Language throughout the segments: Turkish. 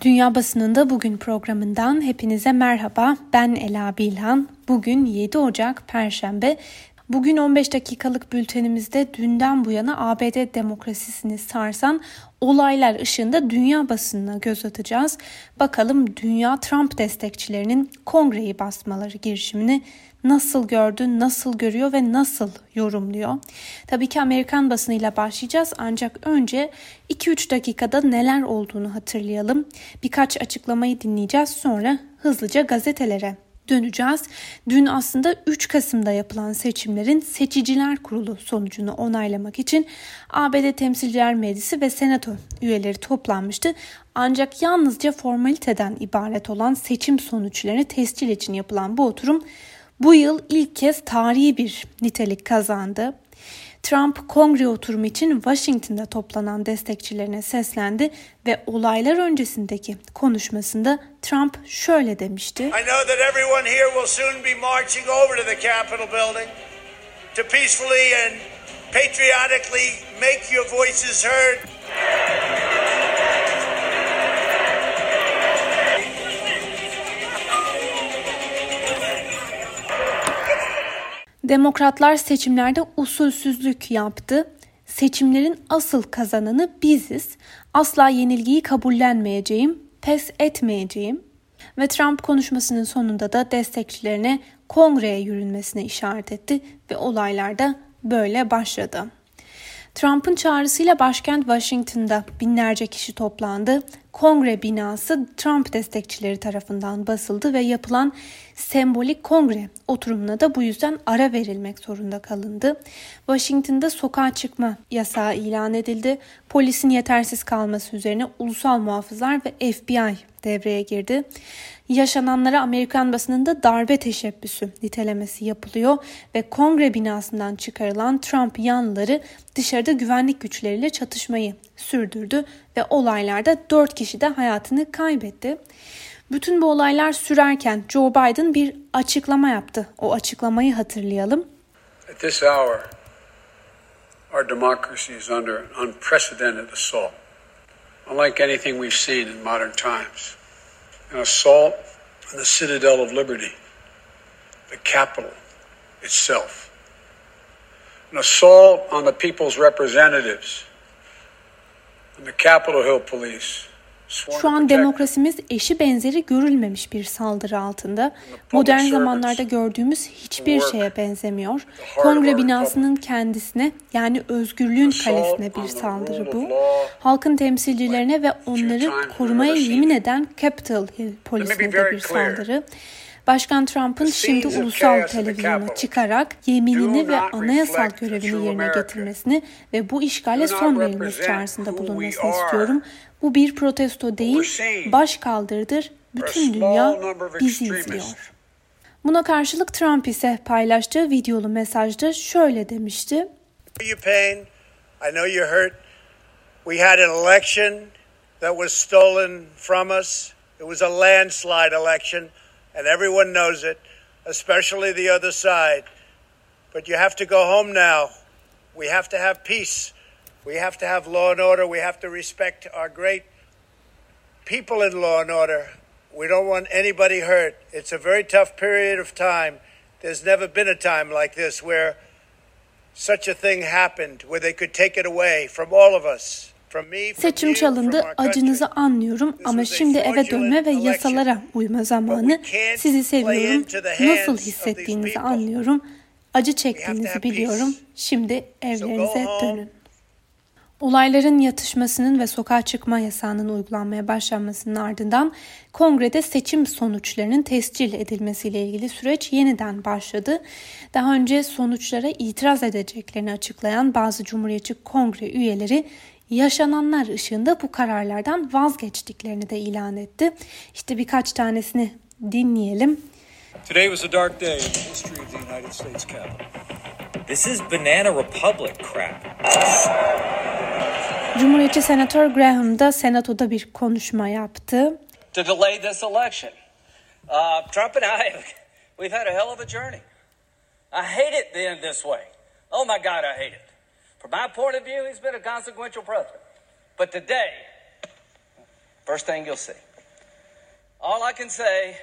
Dünya Basınında Bugün programından hepinize merhaba. Ben Ela Bilhan. Bugün 7 Ocak Perşembe. Bugün 15 dakikalık bültenimizde dünden bu yana ABD demokrasisini sarsan olaylar ışığında dünya basınına göz atacağız. Bakalım dünya Trump destekçilerinin kongreyi basmaları girişimini nasıl gördü, nasıl görüyor ve nasıl yorumluyor? Tabii ki Amerikan basınıyla başlayacağız ancak önce 2-3 dakikada neler olduğunu hatırlayalım. Birkaç açıklamayı dinleyeceğiz sonra hızlıca gazetelere döneceğiz. Dün aslında 3 Kasım'da yapılan seçimlerin seçiciler kurulu sonucunu onaylamak için ABD Temsilciler Meclisi ve Senato üyeleri toplanmıştı. Ancak yalnızca formaliteden ibaret olan seçim sonuçlarını tescil için yapılan bu oturum bu yıl ilk kez tarihi bir nitelik kazandı. Trump kongre oturumu için Washington'da toplanan destekçilerine seslendi ve olaylar öncesindeki konuşmasında Trump şöyle demişti. I know that everyone here will soon be marching over to the Capitol building to peacefully and patriotically make your voices heard. Demokratlar seçimlerde usulsüzlük yaptı. Seçimlerin asıl kazananı biziz. Asla yenilgiyi kabullenmeyeceğim, pes etmeyeceğim. Ve Trump konuşmasının sonunda da destekçilerine kongreye yürünmesine işaret etti ve olaylar da böyle başladı. Trump'ın çağrısıyla başkent Washington'da binlerce kişi toplandı. Kongre binası Trump destekçileri tarafından basıldı ve yapılan sembolik kongre oturumuna da bu yüzden ara verilmek zorunda kalındı. Washington'da sokağa çıkma yasağı ilan edildi. Polisin yetersiz kalması üzerine ulusal muhafızlar ve FBI devreye girdi. Yaşananlara Amerikan basınında darbe teşebbüsü nitelemesi yapılıyor ve kongre binasından çıkarılan Trump yanlıları dışarıda güvenlik güçleriyle çatışmayı sürdürdü ve olaylarda 4 kişi de hayatını kaybetti. Bütün bu olaylar sürerken Joe Biden bir açıklama yaptı. O açıklamayı hatırlayalım. At this hour, our democracy is under unprecedented assault. Unlike anything we've seen in modern times. An assault on the citadel of liberty, the capital itself. An assault on the people's representatives, on the Capitol Hill Police, şu an demokrasimiz eşi benzeri görülmemiş bir saldırı altında. Modern zamanlarda gördüğümüz hiçbir şeye benzemiyor. Kongre binasının kendisine yani özgürlüğün kalesine bir saldırı bu. Halkın temsilcilerine ve onları korumaya yemin eden Capitol Hill polisine de bir saldırı. Başkan Trump'ın şimdi ulusal televizyona çıkarak yeminini ve anayasal görevini yerine getirmesini ve bu işgale son verilmesi çağrısında bulunmasını istiyorum. Bu bir protesto değil, baş kaldırdır. Bütün dünya bizi izliyor. Buna karşılık Trump ise paylaştığı videolu mesajda şöyle demişti. I know you're hurt. We had an election that was stolen from us. It was a landslide election, and everyone knows it, especially the other side. But you have to go home now. We have to have peace. We have to have law and order. We have to respect our great people in law and order. We don't want anybody hurt. It's a very tough period of time. There's never been a time like this where such a thing happened, where they could take it away from all of us. Seçim çalındı, acınızı anlıyorum ama şimdi eve dönme ve yasalara uyma zamanı. Sizi seviyorum, nasıl hissettiğinizi anlıyorum, acı çektiğinizi biliyorum. Şimdi evlerinize dönün. Olayların yatışmasının ve sokağa çıkma yasağının uygulanmaya başlanmasının ardından kongrede seçim sonuçlarının tescil edilmesiyle ilgili süreç yeniden başladı. Daha önce sonuçlara itiraz edeceklerini açıklayan bazı Cumhuriyetçi Kongre üyeleri yaşananlar ışığında bu kararlardan vazgeçtiklerini de ilan etti. İşte birkaç tanesini dinleyelim. Today was a dark day in the history of the United States Capitol. This is banana republic crap. Cumhuriyetçi Senatör Graham da Senato'da bir konuşma yaptı. To delay this election. Uh, Trump and I, we've had a hell of a journey. I hate it end this way. Oh my God, I hate it. From my point of view, he's been a consequential president. But today, first thing you'll see, All I can say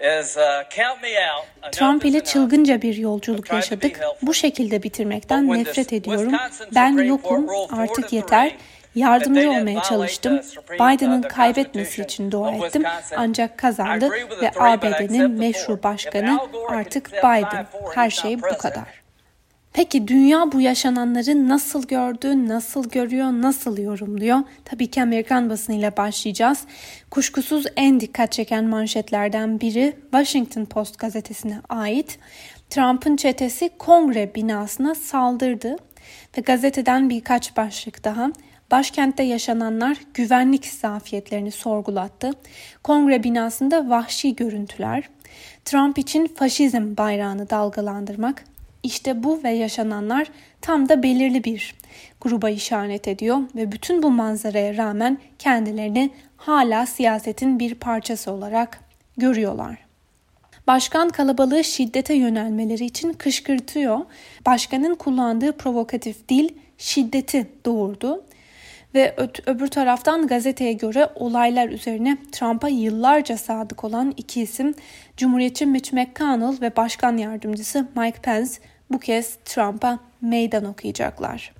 Uh, Trump ile çılgınca bir yolculuk yaşadık. Bu şekilde bitirmekten nefret ediyorum. Ben yokum, artık yeter. Yardımcı olmaya çalıştım. Biden'ın kaybetmesi için dua ettim. Ancak kazandı ve ABD'nin meşru başkanı artık Biden. Her şey bu kadar. Peki dünya bu yaşananları nasıl gördü, nasıl görüyor, nasıl yorumluyor? Tabii ki Amerikan basınıyla başlayacağız. Kuşkusuz en dikkat çeken manşetlerden biri Washington Post gazetesine ait. Trump'ın çetesi kongre binasına saldırdı ve gazeteden birkaç başlık daha. Başkentte yaşananlar güvenlik zafiyetlerini sorgulattı. Kongre binasında vahşi görüntüler, Trump için faşizm bayrağını dalgalandırmak, işte bu ve yaşananlar tam da belirli bir gruba işaret ediyor ve bütün bu manzaraya rağmen kendilerini hala siyasetin bir parçası olarak görüyorlar. Başkan kalabalığı şiddete yönelmeleri için kışkırtıyor. Başkanın kullandığı provokatif dil şiddeti doğurdu. Ve öbür taraftan gazeteye göre olaylar üzerine Trump'a yıllarca sadık olan iki isim Cumhuriyetçi Mitch McConnell ve Başkan Yardımcısı Mike Pence bu kez Trump'a meydan okuyacaklar.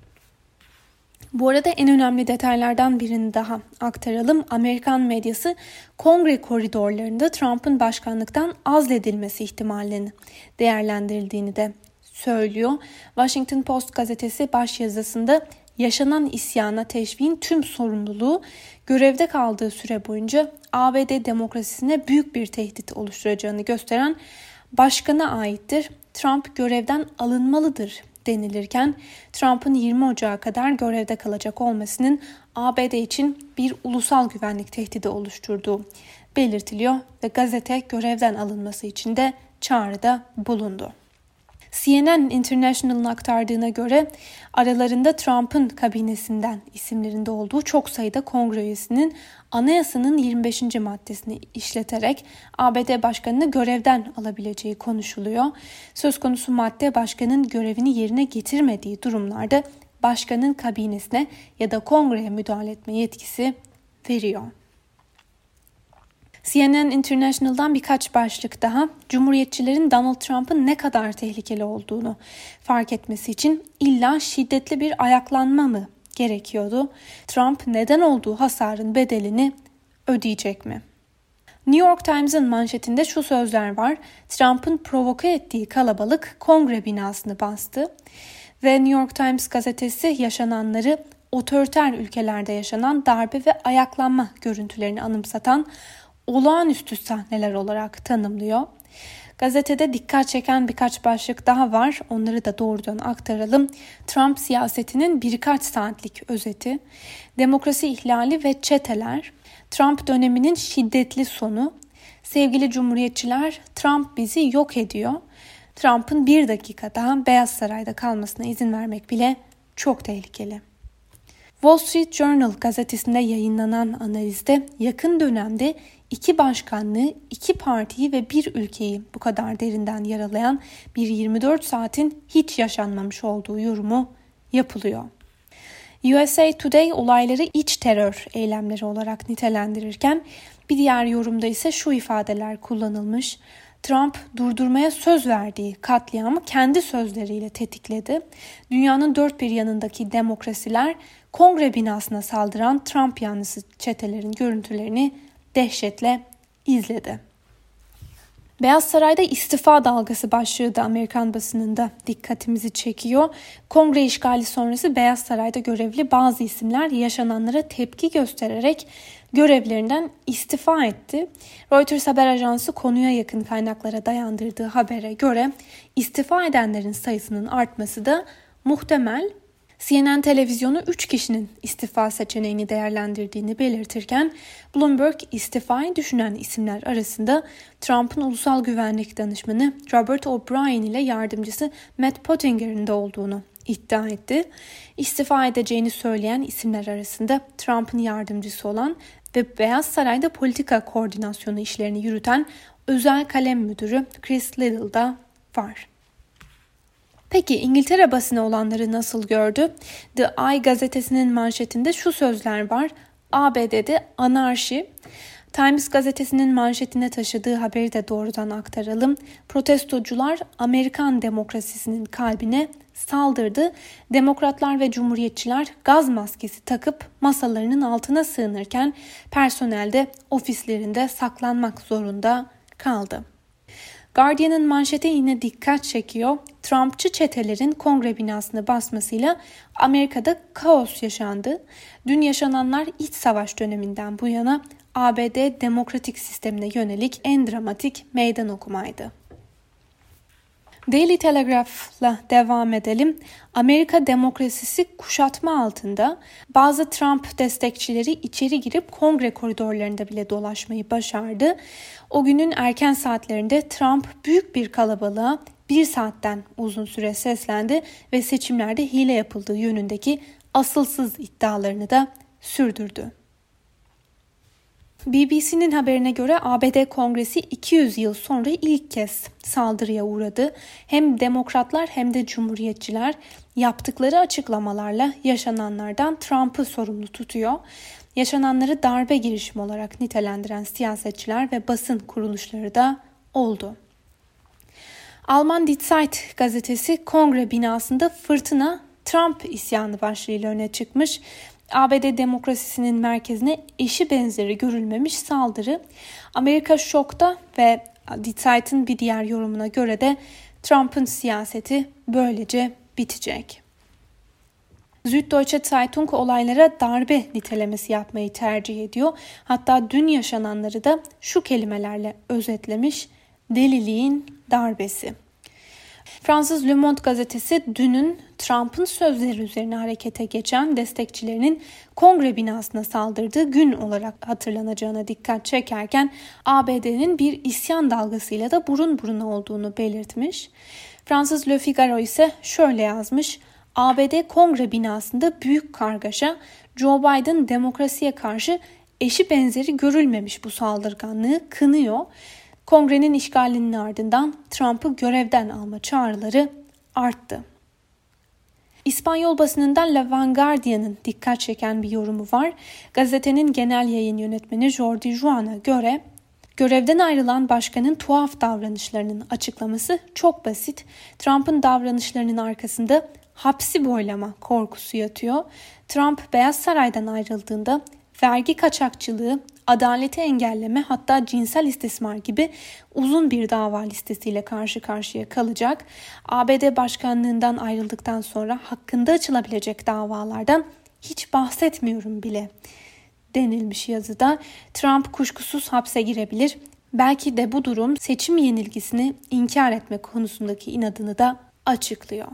Bu arada en önemli detaylardan birini daha aktaralım. Amerikan medyası kongre koridorlarında Trump'ın başkanlıktan azledilmesi ihtimalini değerlendirildiğini de söylüyor. Washington Post gazetesi başyazısında yaşanan isyana teşviğin tüm sorumluluğu görevde kaldığı süre boyunca ABD demokrasisine büyük bir tehdit oluşturacağını gösteren başkana aittir. Trump görevden alınmalıdır denilirken Trump'ın 20 Ocağı kadar görevde kalacak olmasının ABD için bir ulusal güvenlik tehdidi oluşturduğu belirtiliyor ve gazete görevden alınması için de çağrıda bulundu. CNN International'ın aktardığına göre aralarında Trump'ın kabinesinden isimlerinde olduğu çok sayıda kongre üyesinin anayasanın 25. maddesini işleterek ABD başkanını görevden alabileceği konuşuluyor. Söz konusu madde başkanın görevini yerine getirmediği durumlarda başkanın kabinesine ya da kongreye müdahale etme yetkisi veriyor. CNN International'dan birkaç başlık daha Cumhuriyetçilerin Donald Trump'ın ne kadar tehlikeli olduğunu fark etmesi için illa şiddetli bir ayaklanma mı gerekiyordu? Trump neden olduğu hasarın bedelini ödeyecek mi? New York Times'ın manşetinde şu sözler var. Trump'ın provoke ettiği kalabalık kongre binasını bastı ve New York Times gazetesi yaşananları otoriter ülkelerde yaşanan darbe ve ayaklanma görüntülerini anımsatan olağanüstü sahneler olarak tanımlıyor. Gazetede dikkat çeken birkaç başlık daha var. Onları da doğrudan aktaralım. Trump siyasetinin birkaç saatlik özeti, demokrasi ihlali ve çeteler, Trump döneminin şiddetli sonu, sevgili cumhuriyetçiler Trump bizi yok ediyor. Trump'ın bir dakika daha Beyaz Saray'da kalmasına izin vermek bile çok tehlikeli. Wall Street Journal gazetesinde yayınlanan analizde yakın dönemde iki başkanlığı, iki partiyi ve bir ülkeyi bu kadar derinden yaralayan bir 24 saatin hiç yaşanmamış olduğu yorumu yapılıyor. USA Today olayları iç terör eylemleri olarak nitelendirirken bir diğer yorumda ise şu ifadeler kullanılmış. Trump durdurmaya söz verdiği katliamı kendi sözleriyle tetikledi. Dünyanın dört bir yanındaki demokrasiler kongre binasına saldıran Trump yanlısı çetelerin görüntülerini dehşetle izledi. Beyaz Saray'da istifa dalgası başlığı da Amerikan basınında dikkatimizi çekiyor. Kongre işgali sonrası Beyaz Saray'da görevli bazı isimler yaşananlara tepki göstererek görevlerinden istifa etti. Reuters haber ajansı konuya yakın kaynaklara dayandırdığı habere göre istifa edenlerin sayısının artması da muhtemel CNN televizyonu 3 kişinin istifa seçeneğini değerlendirdiğini belirtirken Bloomberg istifayı düşünen isimler arasında Trump'ın ulusal güvenlik danışmanı Robert O'Brien ile yardımcısı Matt Pottinger'in de olduğunu iddia etti. İstifa edeceğini söyleyen isimler arasında Trump'ın yardımcısı olan ve Beyaz Saray'da politika koordinasyonu işlerini yürüten özel kalem müdürü Chris Little da var. Peki İngiltere basını olanları nasıl gördü? The Eye gazetesinin manşetinde şu sözler var. ABD'de anarşi, Times gazetesinin manşetine taşıdığı haberi de doğrudan aktaralım. Protestocular Amerikan demokrasisinin kalbine saldırdı. Demokratlar ve cumhuriyetçiler gaz maskesi takıp masalarının altına sığınırken personel de ofislerinde saklanmak zorunda kaldı. Guardian'ın manşeti yine dikkat çekiyor. Trumpçı çetelerin kongre binasını basmasıyla Amerika'da kaos yaşandı. Dün yaşananlar iç savaş döneminden bu yana ABD demokratik sistemine yönelik en dramatik meydan okumaydı. Daily Telegraph'la devam edelim. Amerika demokrasisi kuşatma altında bazı Trump destekçileri içeri girip kongre koridorlarında bile dolaşmayı başardı. O günün erken saatlerinde Trump büyük bir kalabalığa bir saatten uzun süre seslendi ve seçimlerde hile yapıldığı yönündeki asılsız iddialarını da sürdürdü. BBC'nin haberine göre ABD Kongresi 200 yıl sonra ilk kez saldırıya uğradı. Hem demokratlar hem de cumhuriyetçiler yaptıkları açıklamalarla yaşananlardan Trump'ı sorumlu tutuyor. Yaşananları darbe girişimi olarak nitelendiren siyasetçiler ve basın kuruluşları da oldu. Alman Die Zeit gazetesi kongre binasında fırtına Trump isyanı başlığıyla öne çıkmış. ABD demokrasisinin merkezine eşi benzeri görülmemiş saldırı. Amerika şokta ve Die bir diğer yorumuna göre de Trump'ın siyaseti böylece bitecek. Süddeutsche Zeitung olaylara darbe nitelemesi yapmayı tercih ediyor. Hatta dün yaşananları da şu kelimelerle özetlemiş. Deliliğin darbesi. Fransız Le Monde gazetesi dünün Trump'ın sözleri üzerine harekete geçen destekçilerinin kongre binasına saldırdığı gün olarak hatırlanacağına dikkat çekerken ABD'nin bir isyan dalgasıyla da burun buruna olduğunu belirtmiş. Fransız Le Figaro ise şöyle yazmış. ABD kongre binasında büyük kargaşa Joe Biden demokrasiye karşı eşi benzeri görülmemiş bu saldırganlığı kınıyor. Kongrenin işgalinin ardından Trump'ı görevden alma çağrıları arttı. İspanyol basınından La Vanguardia'nın dikkat çeken bir yorumu var. Gazetenin genel yayın yönetmeni Jordi Juan'a göre görevden ayrılan başkanın tuhaf davranışlarının açıklaması çok basit. Trump'ın davranışlarının arkasında hapsi boylama korkusu yatıyor. Trump Beyaz Saray'dan ayrıldığında vergi kaçakçılığı, adaleti engelleme hatta cinsel istismar gibi uzun bir dava listesiyle karşı karşıya kalacak. ABD başkanlığından ayrıldıktan sonra hakkında açılabilecek davalardan hiç bahsetmiyorum bile denilmiş yazıda. Trump kuşkusuz hapse girebilir. Belki de bu durum seçim yenilgisini inkar etme konusundaki inadını da açıklıyor.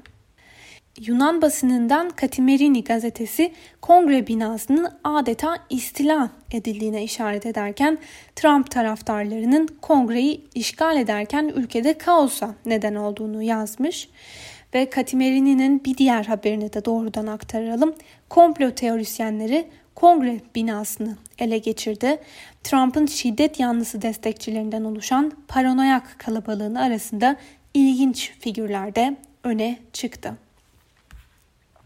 Yunan basınından Katimerini gazetesi kongre binasının adeta istila edildiğine işaret ederken Trump taraftarlarının kongreyi işgal ederken ülkede kaosa neden olduğunu yazmış ve Katimerini'nin bir diğer haberini de doğrudan aktaralım. Komplo teorisyenleri kongre binasını ele geçirdi. Trump'ın şiddet yanlısı destekçilerinden oluşan paranoyak kalabalığın arasında ilginç figürler de öne çıktı.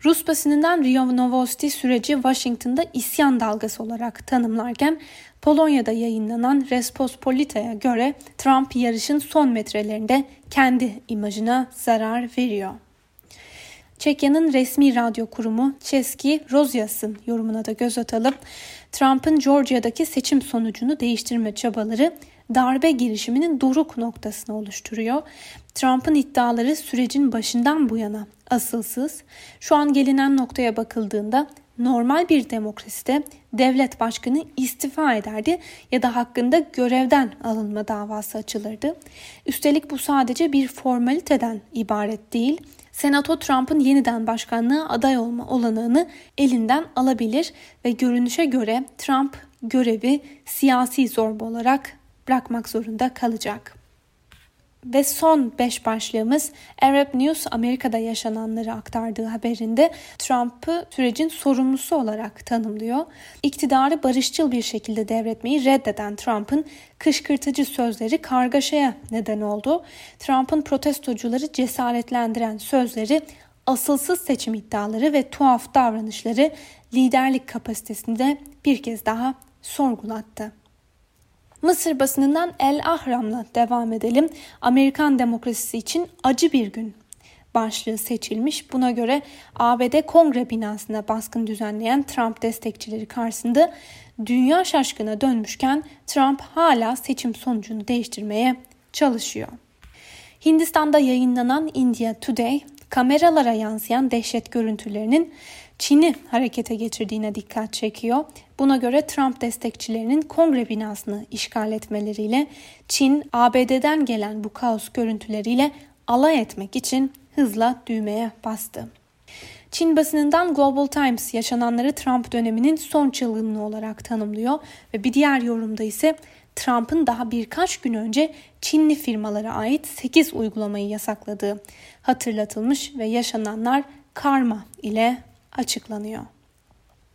Rus basınından Rio Novosti süreci Washington'da isyan dalgası olarak tanımlarken Polonya'da yayınlanan Respospolita'ya göre Trump yarışın son metrelerinde kendi imajına zarar veriyor. Çekya'nın resmi radyo kurumu Çeski Rozyas'ın yorumuna da göz atalım. Trump'ın Georgia'daki seçim sonucunu değiştirme çabaları darbe girişiminin doruk noktasını oluşturuyor. Trump'ın iddiaları sürecin başından bu yana asılsız. Şu an gelinen noktaya bakıldığında normal bir demokraside devlet başkanı istifa ederdi ya da hakkında görevden alınma davası açılırdı. Üstelik bu sadece bir formaliteden ibaret değil. Senato Trump'ın yeniden başkanlığa aday olma olanağını elinden alabilir ve görünüşe göre Trump görevi siyasi zorba olarak bırakmak zorunda kalacak. Ve son beş başlığımız Arab News Amerika'da yaşananları aktardığı haberinde Trump'ı sürecin sorumlusu olarak tanımlıyor. İktidarı barışçıl bir şekilde devretmeyi reddeden Trump'ın kışkırtıcı sözleri kargaşaya neden oldu. Trump'ın protestocuları cesaretlendiren sözleri asılsız seçim iddiaları ve tuhaf davranışları liderlik kapasitesini de bir kez daha sorgulattı. Mısır basınından El Ahram'la devam edelim. Amerikan demokrasisi için acı bir gün başlığı seçilmiş. Buna göre ABD Kongre binasına baskın düzenleyen Trump destekçileri karşısında dünya şaşkına dönmüşken Trump hala seçim sonucunu değiştirmeye çalışıyor. Hindistan'da yayınlanan India Today kameralara yansıyan dehşet görüntülerinin Çin'i harekete geçirdiğine dikkat çekiyor. Buna göre Trump destekçilerinin kongre binasını işgal etmeleriyle Çin ABD'den gelen bu kaos görüntüleriyle alay etmek için hızla düğmeye bastı. Çin basınından Global Times yaşananları Trump döneminin son çılgınlığı olarak tanımlıyor ve bir diğer yorumda ise Trump'ın daha birkaç gün önce Çinli firmalara ait 8 uygulamayı yasakladığı hatırlatılmış ve yaşananlar karma ile açıklanıyor.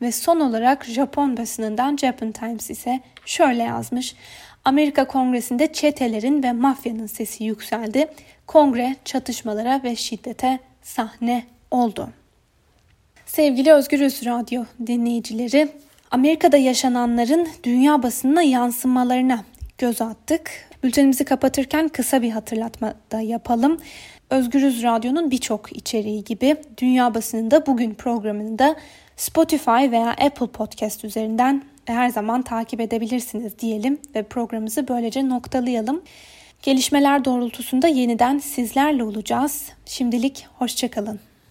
Ve son olarak Japon basınından Japan Times ise şöyle yazmış. Amerika Kongresi'nde çetelerin ve mafyanın sesi yükseldi. Kongre çatışmalara ve şiddete sahne oldu. Sevgili Özgürüz Radyo dinleyicileri, Amerika'da yaşananların dünya basınına yansımalarına göz attık. Bültenimizi kapatırken kısa bir hatırlatma da yapalım. Özgürüz Radyo'nun birçok içeriği gibi Dünya Basınında Bugün programını Spotify veya Apple Podcast üzerinden her zaman takip edebilirsiniz diyelim ve programımızı böylece noktalayalım. Gelişmeler doğrultusunda yeniden sizlerle olacağız. Şimdilik hoşçakalın.